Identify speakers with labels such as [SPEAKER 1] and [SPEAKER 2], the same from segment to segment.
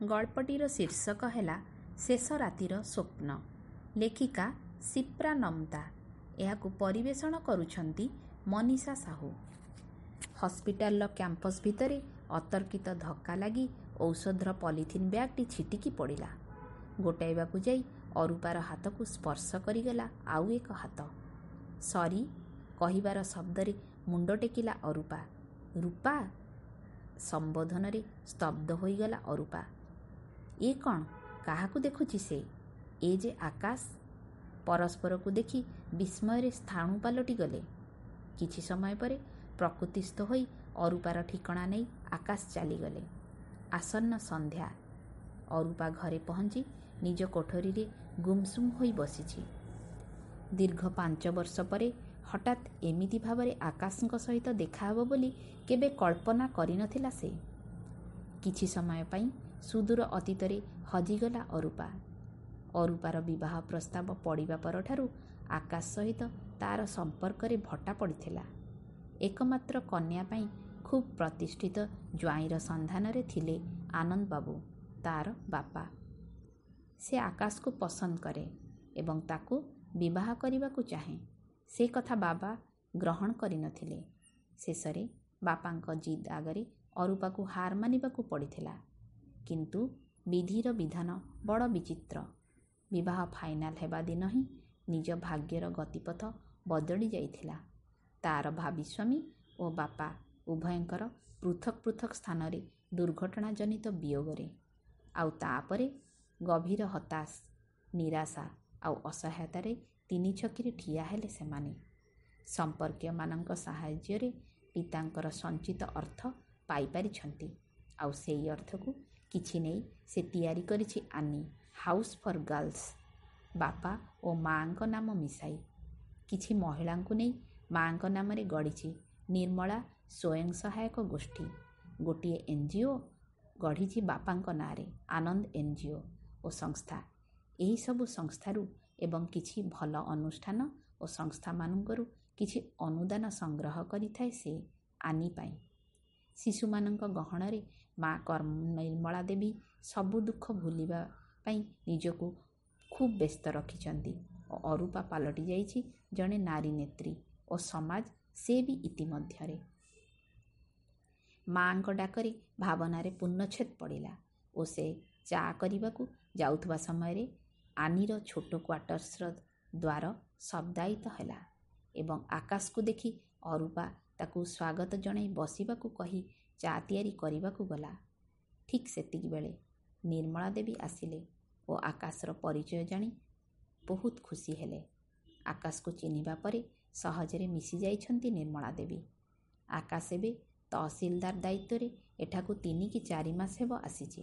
[SPEAKER 1] ଗଳ୍ପଟିର ଶୀର୍ଷକ ହେଲା ଶେଷ ରାତିର ସ୍ୱପ୍ନ। ଲେଖିକା ସିପ୍ରା ନମ୍ତା ଏହାକୁ ପରିବେଷଣ କରୁଛନ୍ତି ମନୀଷା ସାହୁ। ହସ୍ପିଟାଲର କ୍ୟାମ୍ପସ୍ ଭିତରେ ଅତର୍କିତ ଧକ୍କା ଲାଗି ଔଷଧର ପଲିଥିନ୍ ବ୍ୟାଗ୍ଟି ଛିଟିକି ପଡ଼ିଲା। ଗୋଟାଇବାକୁ ଯାଇ ଅରୁପାର ହାତକୁ ସ୍ପର୍ଶ କରିଗଲା ଆଉ ଏକ ହାତ। ସରି କହିବାର ଶବ୍ଦରେ ମୁଣ୍ଡ ଟେକିଲା ଅରୁପା। ରୂପା? ସମ୍ବୋଧନରେ ସ୍ତବ୍ଧ ହୋଇଗଲା ଅରୁପା। ଏ କ'ଣ? କାହାକୁ ଦେଖୁଛି ସେ? ଏ ଯେ ଆକାଶ। ପରସ୍ପରକୁ ଦେଖି ବିସ୍ମୟରେ ସ୍ଥାଣୁ ପାଲଟି ଗଲେ। କିଛି ସମୟ ପରେ ପ୍ରକୃତିସ୍ଥ ହୋଇ ଅରୁପାର ଠିକଣା ନେଇ ଆକାଶ ଚାଲିଗଲେ। ଆସନ୍ନ ସନ୍ଧ୍ୟା। ଅରୁପା ଘରେ ପହଞ୍ଚି ନିଜ କୋଠରୀରେ ଗୁମସୁମ୍ ହୋଇ ବସିଛି। ଦୀର୍ଘ ପାଞ୍ଚ ବର୍ଷ ପରେ ହଠାତ୍ ଏମିତି ଭାବରେ ଆକାଶଙ୍କ ସହିତ ଦେଖାହେବ ବୋଲି କେବେ କଳ୍ପନା କରିନଥିଲା ସେ। କିଛି ସମୟ ପାଇଁ ସୁଦୂର ଅତୀତରେ ହଜିଗଲା ଅରୁପା। ଅରୁପାର ବିବାହ ପ୍ରସ୍ତାବ ପଡ଼ିବା ପରଠାରୁ ଆକାଶ ସହିତ ତା'ର ସମ୍ପର୍କରେ ଭଟ୍ଟା ପଡ଼ିଥିଲା। ଏକମାତ୍ର କନ୍ୟା ପାଇଁ ଖୁବ୍ ପ୍ରତିଷ୍ଠିତ ଜ୍ୱାଇଁର ସନ୍ଧାନରେ ଥିଲେ ଆନନ୍ଦ ବାବୁ ତା'ର ବାପା। ସେ ଆକାଶକୁ ପସନ୍ଦ କରେ ଏବଂ ତାକୁ ବିବାହ କରିବାକୁ ଚାହେଁ। ସେ କଥା ବାବା ଗ୍ରହଣ କରିନଥିଲେ। ଶେଷରେ ବାପାଙ୍କ ଜିଦ୍ ଆଗରେ ଅରୁପାକୁ ହାର ମାନିବାକୁ ପଡ଼ିଥିଲା। କିନ୍ତୁ ବିଧିର ବିଧାନ ବଡ଼ ବିଚିତ୍ର। ବିବାହ ଫାଇନାଲ ହେବା ଦିନ ହିଁ ନିଜ ଭାଗ୍ୟର ଗତିପଥ ବଦଳି ଯାଇଥିଲା। ତା'ର ଭାବି ସ୍ୱାମୀ ଓ ବାପା ଉଭୟଙ୍କର ପୃଥକ ପୃଥକ ସ୍ଥାନରେ ଦୁର୍ଘଟଣାଜନିତ ବିୟୋଗରେ। ଆଉ ତାପରେ ଗଭୀର ହତାଶ ନିରାଶା ଆଉ ଅସହାୟତାରେ ତିନି ଛକିରେ ଠିଆ ହେଲେ ସେମାନେ। ସମ୍ପର୍କୀୟମାନଙ୍କ ସାହାଯ୍ୟରେ ପିତାଙ୍କର ସଞ୍ଚିତ ଅର୍ଥ ପାଇପାରିଛନ୍ତି। ଆଉ ସେଇ ଅର୍ଥକୁ କିଛି ନେଇ ସେ ତିଆରି କରିଛି ଆନି ହାଉସ୍ ଫର୍ ଗାର୍ଲସ। ବାପା ଓ ମାଆଙ୍କ ନାମ ମିଶାଇ। କିଛି ମହିଳାଙ୍କୁ ନେଇ ମାଆଙ୍କ ନାମରେ ଗଢ଼ିଛି ନିର୍ମଳା ସ୍ୱୟଂ ସହାୟକ ଗୋଷ୍ଠୀ। ଗୋଟିଏ ଏନ୍ ଜି ଓ ଗଢ଼ିଛି ବାପାଙ୍କ ନାଁରେ ଆନନ୍ଦ ଏନ୍ ଜି ଓ ଓ ସଂସ୍ଥା ଏହିସବୁ ସଂସ୍ଥାରୁ ଏବଂ କିଛି ଭଲ ଅନୁଷ୍ଠାନ ଓ ସଂସ୍ଥାମାନଙ୍କରୁ କିଛି ଅନୁଦାନ ସଂଗ୍ରହ କରିଥାଏ ସେ ଆନି ପାଇଁ। ଶିଶୁମାନଙ୍କ ଗହଣରେ ମା ନିର୍ମଳା ଦେବୀ ସବୁ ଦୁଃଖ ଭୁଲିବା ପାଇଁ ନିଜକୁ ଖୁବ୍ ବ୍ୟସ୍ତ ରଖିଛନ୍ତି ଓ ଅରୂପା ପାଲଟି ଯାଇଛି ଜଣେ ନାରୀ ନେତ୍ରୀ ଓ ସମାଜ ସେ ବି ଇତିମଧ୍ୟରେ। ମାଙ୍କ ଡାକରେ ଭାବନାରେ ପୂର୍ଣ୍ଣଚ୍ଛେଦ ପଡ଼ିଲା ଓ ସେ ଚା କରିବାକୁ ଯାଉଥିବା ସମୟରେ ଆନିର ଛୋଟ କ୍ୱାର୍ଟର୍ସର ଦ୍ୱାର ଶବ୍ଦାୟିତ ହେଲା ଏବଂ ଆକାଶକୁ ଦେଖି ଅରୂପା ତାକୁ ସ୍ୱାଗତ ଜଣାଇ ବସିବାକୁ କହି ଚା ତିଆରି କରିବାକୁ ଗଲା। ଠିକ୍ ସେତିକିବେଳେ ନିର୍ମଳା ଦେବୀ ଆସିଲେ ଓ ଆକାଶର ପରିଚୟ ଜାଣି ବହୁତ ଖୁସି ହେଲେ। ଆକାଶକୁ ଚିହ୍ନିବା ପରେ ସହଜରେ ମିଶି ଯାଇଛନ୍ତି ନିର୍ମଳା ଦେବୀ। ଆକାଶ ଏବେ ତହସିଲଦାର ଦାୟିତ୍ୱରେ ଏଠାକୁ ତିନି କି ଚାରି ମାସ ହେବ ଆସିଛି।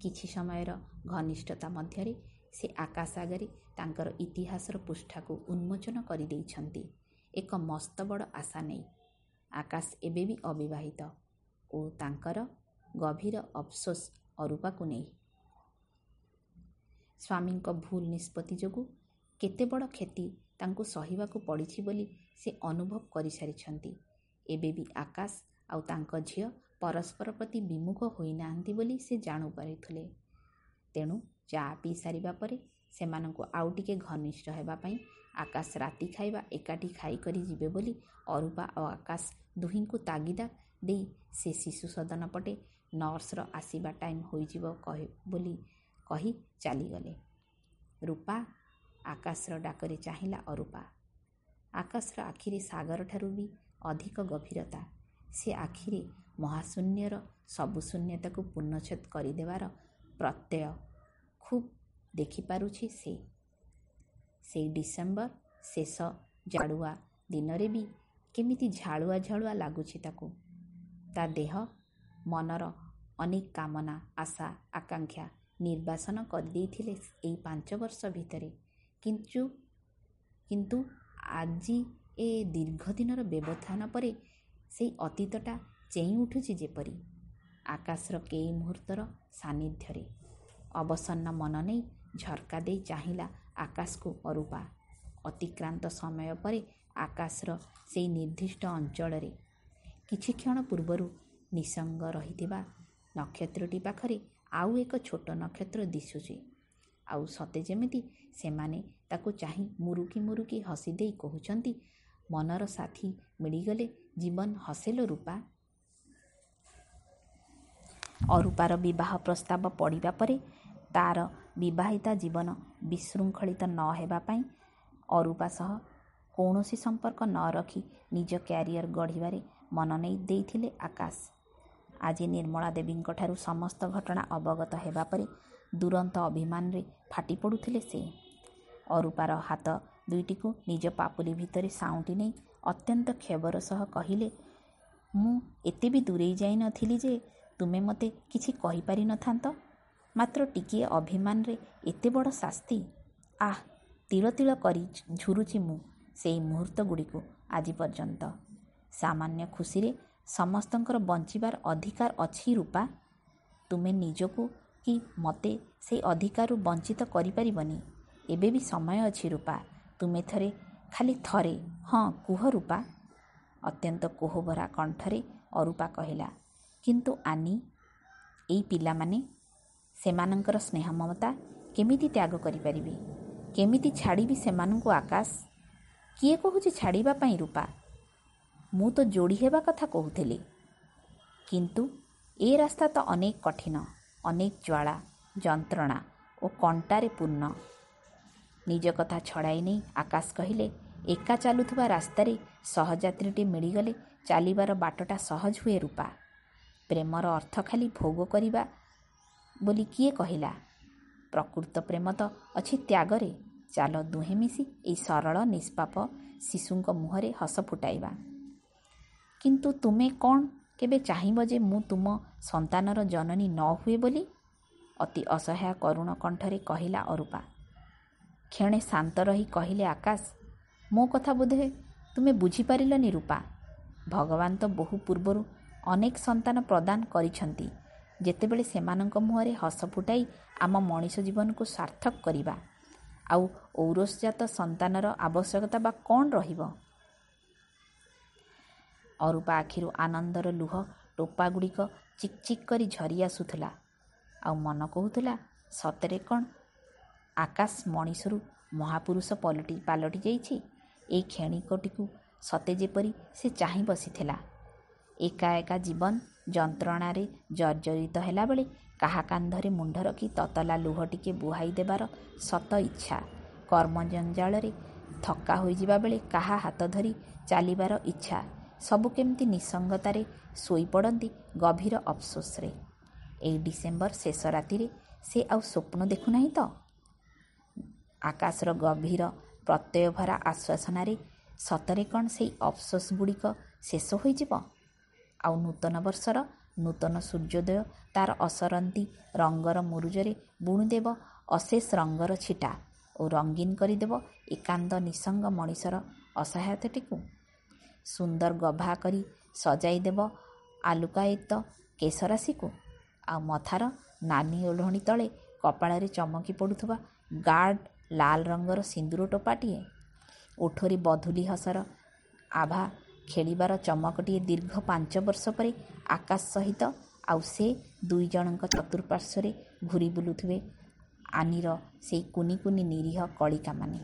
[SPEAKER 1] କିଛି ସମୟର ଘନିଷ୍ଠତା ମଧ୍ୟରେ ସେ ଆକାଶ ଆଗରେ ତାଙ୍କର ଇତିହାସର ପୃଷ୍ଠାକୁ ଉନ୍ମୋଚନ କରିଦେଇଛନ୍ତି। ଏକ ମସ୍ତ ବଡ଼ ଆଶା ନେଇ ଆକାଶ ଏବେ ବି ଅବିବାହିତ ଓ ତାଙ୍କର ଗଭୀର ଅଫସୋସ ଅରୂପାକୁ ନେଇ। ସ୍ୱାମୀଙ୍କ ଭୁଲ ନିଷ୍ପତ୍ତି ଯୋଗୁଁ କେତେ ବଡ଼ କ୍ଷତି ତାଙ୍କୁ ସହିବାକୁ ପଡ଼ିଛି ବୋଲି ସେ ଅନୁଭବ କରିସାରିଛନ୍ତି। ଏବେ ବି ଆକାଶ ଆଉ ତାଙ୍କ ଝିଅ ପରସ୍ପର ପ୍ରତି ବିମୁଖ ହୋଇନାହାନ୍ତି ବୋଲି ସେ ଜାଣିପାରୁଥିଲେ। ତେଣୁ ଚା ପିଇ ସାରିବା ପରେ ସେମାନଙ୍କୁ ଆଉ ଟିକେ ଘନିଷ୍ଠ ହେବା ପାଇଁ ଆକାଶ ରାତି ଖାଇବା ଏକାଠି ଖାଇକରି ଯିବେ ବୋଲି ଅରୂପା ଓ ଆକାଶ ଦୁହିଁଙ୍କୁ ତାଗିଦା ଦେଇ ସେ ଶିଶୁ ସଦନ ପଟେ ନର୍ସର ଆସିବା ଟାଇମ୍ ହୋଇଯିବ କହି ବୋଲି କହି ଚାଲିଗଲେ। ରୂପା ଆକାଶର ଡାକରେ ଚାହିଁଲା ଅରୂପା। ଆକାଶର ଆଖିରେ ସାଗରଠାରୁ ବି ଅଧିକ ଗଭୀରତା। ସେ ଆଖିରେ ମହାଶୂନ୍ୟର ସବୁ ଶୂନ୍ୟତାକୁ ପୂର୍ଣ୍ଣଚ୍ଛେଦ କରିଦେବାର ପ୍ରତ୍ୟୟ। ଖୁବ୍ ଦେଖିପାରୁଛି ସେ। ସେଇ ଡିସେମ୍ବର ଶେଷ ଜାଡ଼ୁଆ ଦିନରେ ବି କେମିତି ଝାଳୁଆ ଝାଳୁଆ ଲାଗୁଛି ତାକୁ। ତା ଦେହ ମନର ଅନେକ କାମନା ଆଶା ଆକାଂକ୍ଷା ନିର୍ବାସନ କରିଦେଇଥିଲେ ଏଇ ପାଞ୍ଚ ବର୍ଷ ଭିତରେ। କିନ୍ତୁ କିନ୍ତୁ ଆଜି ଏ ଦୀର୍ଘ ଦିନର ବ୍ୟବଧାନ ପରେ ସେଇ ଅତୀତଟା ଚେଇଁ ଉଠୁଛି ଯେପରି। ଆକାଶର କେଇ ମୁହୂର୍ତ୍ତର ସାନ୍ନିଧ୍ୟରେ। ଅବସନ୍ନ ମନ ନେଇ ଝରକା ଦେଇ ଚାହିଁଲା ଆକାଶକୁ ଅରୂପା ଅତିକ୍ରାନ୍ତ ସମୟ ପରେ ଆକାଶର ସେଇ ନିର୍ଦ୍ଦିଷ୍ଟ ଅଞ୍ଚଳରେ କିଛି କ୍ଷଣ ପୂର୍ବରୁ ନିସଙ୍ଗ ରହିଥିବା ନକ୍ଷତ୍ରଟି ପାଖରେ ଆଉ ଏକ ଛୋଟ ନକ୍ଷତ୍ର ଦିଶୁଛି। ଆଉ ସତେ ଯେମିତି ସେମାନେ ତାକୁ ଚାହିଁ ମୁରୁକି ମୁରୁକି ହସି ଦେଇ କହୁଛନ୍ତି, ମନର ସାଥୀ ମିଳିଗଲେ ଜୀବନ ହସେଲୋ ରୂପା। ଅରୂପାର ବିବାହ ପ୍ରସ୍ତାବ ପଡ଼ିବା ପରେ ତା'ର ବିବାହିତା ଜୀବନ ବିଶୃଙ୍ଖଳିତ ନ ହେବା ପାଇଁ ଅରୂପା ସହ କୌଣସି ସମ୍ପର୍କ ନ ରଖି ନିଜ କ୍ୟାରିୟର ଗଢ଼ିବାରେ ମନନେଇ ଦେଇଥିଲେ ଆକାଶ। ଆଜି ନିର୍ମଳା ଦେବୀଙ୍କଠାରୁ ସମସ୍ତ ଘଟଣା ଅବଗତ ହେବା ପରେ ଦୁରନ୍ତ ଅଭିମାନରେ ଫାଟି ପଡ଼ୁଥିଲେ ସେ। ଅରୂପାର ହାତ ଦୁଇଟିକୁ ନିଜ ପାପୁଲି ଭିତରେ ସାଉଁଟି ନେଇ ଅତ୍ୟନ୍ତ କ୍ଷୋଭର ସହ କହିଲେ, ମୁଁ ଏତେ ବି ଦୂରେଇ ଯାଇ ନ ଥିଲି ଯେ ତୁମେ ମୋତେ କିଛି କହିପାରି ନ ଥାନ୍ତ। ମାତ୍ର ଟିକିଏ ଅଭିମାନରେ ଏତେ ବଡ଼ ଶାସ୍ତି। ଆଃ ତିଳ ତିଳ କରି ଝୁରୁଛି ମୁଁ ସେଇ ମୁହୂର୍ତ୍ତଗୁଡ଼ିକୁ ଆଜି ପର୍ଯ୍ୟନ୍ତ। ସାମାନ୍ୟ ଖୁସିରେ ସମସ୍ତଙ୍କର ବଞ୍ଚିବାର ଅଧିକାର ଅଛି ରୂପା। ତୁମେ ନିଜକୁ କି ମୋତେ ସେଇ ଅଧିକାରରୁ ବଞ୍ଚିତ କରିପାରିବନି। ଏବେ ବି ସମୟ ଅଛି ରୂପା। ତୁମେ ଥରେ, ଖାଲି ଥରେ ହଁ କୁହ ରୂପା। ଅତ୍ୟନ୍ତ କୋହଭରା କଣ୍ଠରେ ଅରୂପା କହିଲା, କିନ୍ତୁ ଆନି, ଏଇ ପିଲାମାନେ? ସେମାନଙ୍କର ସ୍ନେହ ମମତା କେମିତି ତ୍ୟାଗ କରିପାରିବି? କେମିତି ଛାଡ଼ିବି ସେମାନଙ୍କୁ ଆକାଶ? କିଏ କହୁଛି ଛାଡ଼ିବା ପାଇଁ ରୂପା? ମୁଁ ତ ଯୋଡ଼ି ହେବା କଥା କହୁଥିଲି। କିନ୍ତୁ ଏ ରାସ୍ତା ତ ଅନେକ କଠିନ, ଅନେକ ଜ୍ୱାଳା, ଯନ୍ତ୍ରଣା ଓ କଣ୍ଟାରେ ପୂର୍ଣ୍ଣ। ନିଜ କଥା ଛଡ଼ାଇ ନେଇ ଆକାଶ କହିଲେ, ଏକା ଚାଲୁଥିବା ରାସ୍ତାରେ ସହଯାତ୍ରୀଟେ ମିଳିଗଲେ ଚାଲିବାର ବାଟଟା ସହଜ ହୁଏ ରୂପା। ପ୍ରେମର ଅର୍ଥ ଖାଲି ଭୋଗ କରିବା ବୋଲି କିଏ କହିଲା? ପ୍ରକୃତ ପ୍ରେମ ତ ଅଛି ତ୍ୟାଗରେ। ଚାଲ ଦୁହେଁ ମିଶି ଏଇ ସରଳ ନିଷ୍ପାପ ଶିଶୁଙ୍କ ମୁହଁରେ ହସ ଫୁଟାଇବା। କିନ୍ତୁ ତୁମେ କ'ଣ କେବେ ଚାହିଁବ ଯେ ମୁଁ ତୁମ ସନ୍ତାନର ଜନନୀ ନ ହୁଏ ବୋଲି? ଅତି ଅସହାୟ କରୁଣ କଣ୍ଠରେ କହିଲା ଅରୂପା। କ୍ଷଣେ ଶାନ୍ତ ରହି କହିଲେ ଆକାଶ, ମୋ କଥା ବୋଧହୁଏ ତୁମେ ବୁଝିପାରିଲନି ରୂପା। ଭଗବାନ ତ ବହୁ ପୂର୍ବରୁ ଅନେକ ସନ୍ତାନ ପ୍ରଦାନ କରିଛନ୍ତି। ଯେତେବେଳେ ସେମାନଙ୍କ ମୁହଁରେ ହସ ଫୁଟାଇ ଆମ ମଣିଷ ଜୀବନକୁ ସାର୍ଥକ କରିବା, ଆଉ ଔରସଜାତ ସନ୍ତାନର ଆବଶ୍ୟକତା ବା କ'ଣ ରହିବ? ଅରୂପା ଆଖିରୁ ଆନନ୍ଦର ଲୁହ ଟୋପାଗୁଡ଼ିକ ଚିକ୍ ଚିକ୍ କରି ଝରି ଆସୁଥିଲା। ଆଉ ମନ କହୁଥିଲା, ସତରେ କ'ଣ ଆକାଶ ମଣିଷରୁ ମହାପୁରୁଷ ପାଲଟି ଯାଇଛି। ଏଇ କ୍ଷଣିକଟିକୁ ସତେ ଯେପରି ସେ ଚାହିଁ ବସିଥିଲା। ଏକା ଏକା ଜୀବନ ଯନ୍ତ୍ରଣାରେ ଜର୍ଜରିତ ହେଲାବେଳେ କାହା କାନ୍ଧରେ ମୁଣ୍ଡ ରଖି ତତଲା ଲୁହ ଟିକେ ବୁହାଇ ଦେବାର ଶତ ଇଚ୍ଛା। କର୍ମଜଞ୍ଜାଳରେ ଥକ୍କା ହୋଇଯିବା ବେଳେ କାହା ହାତ ଧରି ଚାଲିବାର ଇଚ୍ଛା ସବୁ କେମିତି ନିଃସଙ୍ଗତାରେ ଶୋଇପଡ଼ନ୍ତି ଗଭୀର ଅଫସୋସରେ। ଏଇ ଡିସେମ୍ବର ଶେଷ ରାତିରେ ସେ ଆଉ ସ୍ୱପ୍ନ ଦେଖୁନାହିଁ ତ? ଆକାଶର ଗଭୀର ପ୍ରତ୍ୟୟଭରା ଆଶ୍ୱାସନାରେ ସତରେ କ'ଣ ସେଇ ଅଫସୋସଗୁଡ଼ିକ ଶେଷ ହୋଇଯିବ? ଆଉ ନୂତନ ବର୍ଷର ନୂତନ ସୂର୍ଯ୍ୟୋଦୟ ତା'ର ଅସରନ୍ତି ରଙ୍ଗର ମୁରୁଜରେ ବୁଣିଦେବ ଅଶେଷ ରଙ୍ଗର ଛିଟା ଓ ରଙ୍ଗୀନ କରିଦେବ ଏକାନ୍ତ ନିଃସଙ୍ଗ ମଣିଷର ଅସହାୟତାଟିକୁ। ସୁନ୍ଦର ଗଭା କରି ସଜାଇ ଦେବ ଆଲୋକାୟିତ କେଶରାଶିକୁ। ଆଉ ମଥାର ନାଲି ଓଢ଼ଣା ତଳେ କପାଳରେ ଚମକି ପଡ଼ୁଥିବା ଗାଢ଼ ଲାଲ ରଙ୍ଗର ସିନ୍ଦୂର ଟୋପାଟିଏ। ଓଠରେ ବଧୂଲି ହସର ଆଭା ଖେଳିବାର ଚମକଟିଏ ଦୀର୍ଘ ପାଞ୍ଚ ବର୍ଷ ପରେ ଆକାଶ ସହିତ ଆଉ ସେ ଦୁଇଜଣଙ୍କ ଚତୁଃପାର୍ଶ୍ୱରେ ଘୂରି ବୁଲୁଥିବେ ଆନିର ସେଇ କୁନି କୁନି ନିରୀହ କଳିକାମାନେ।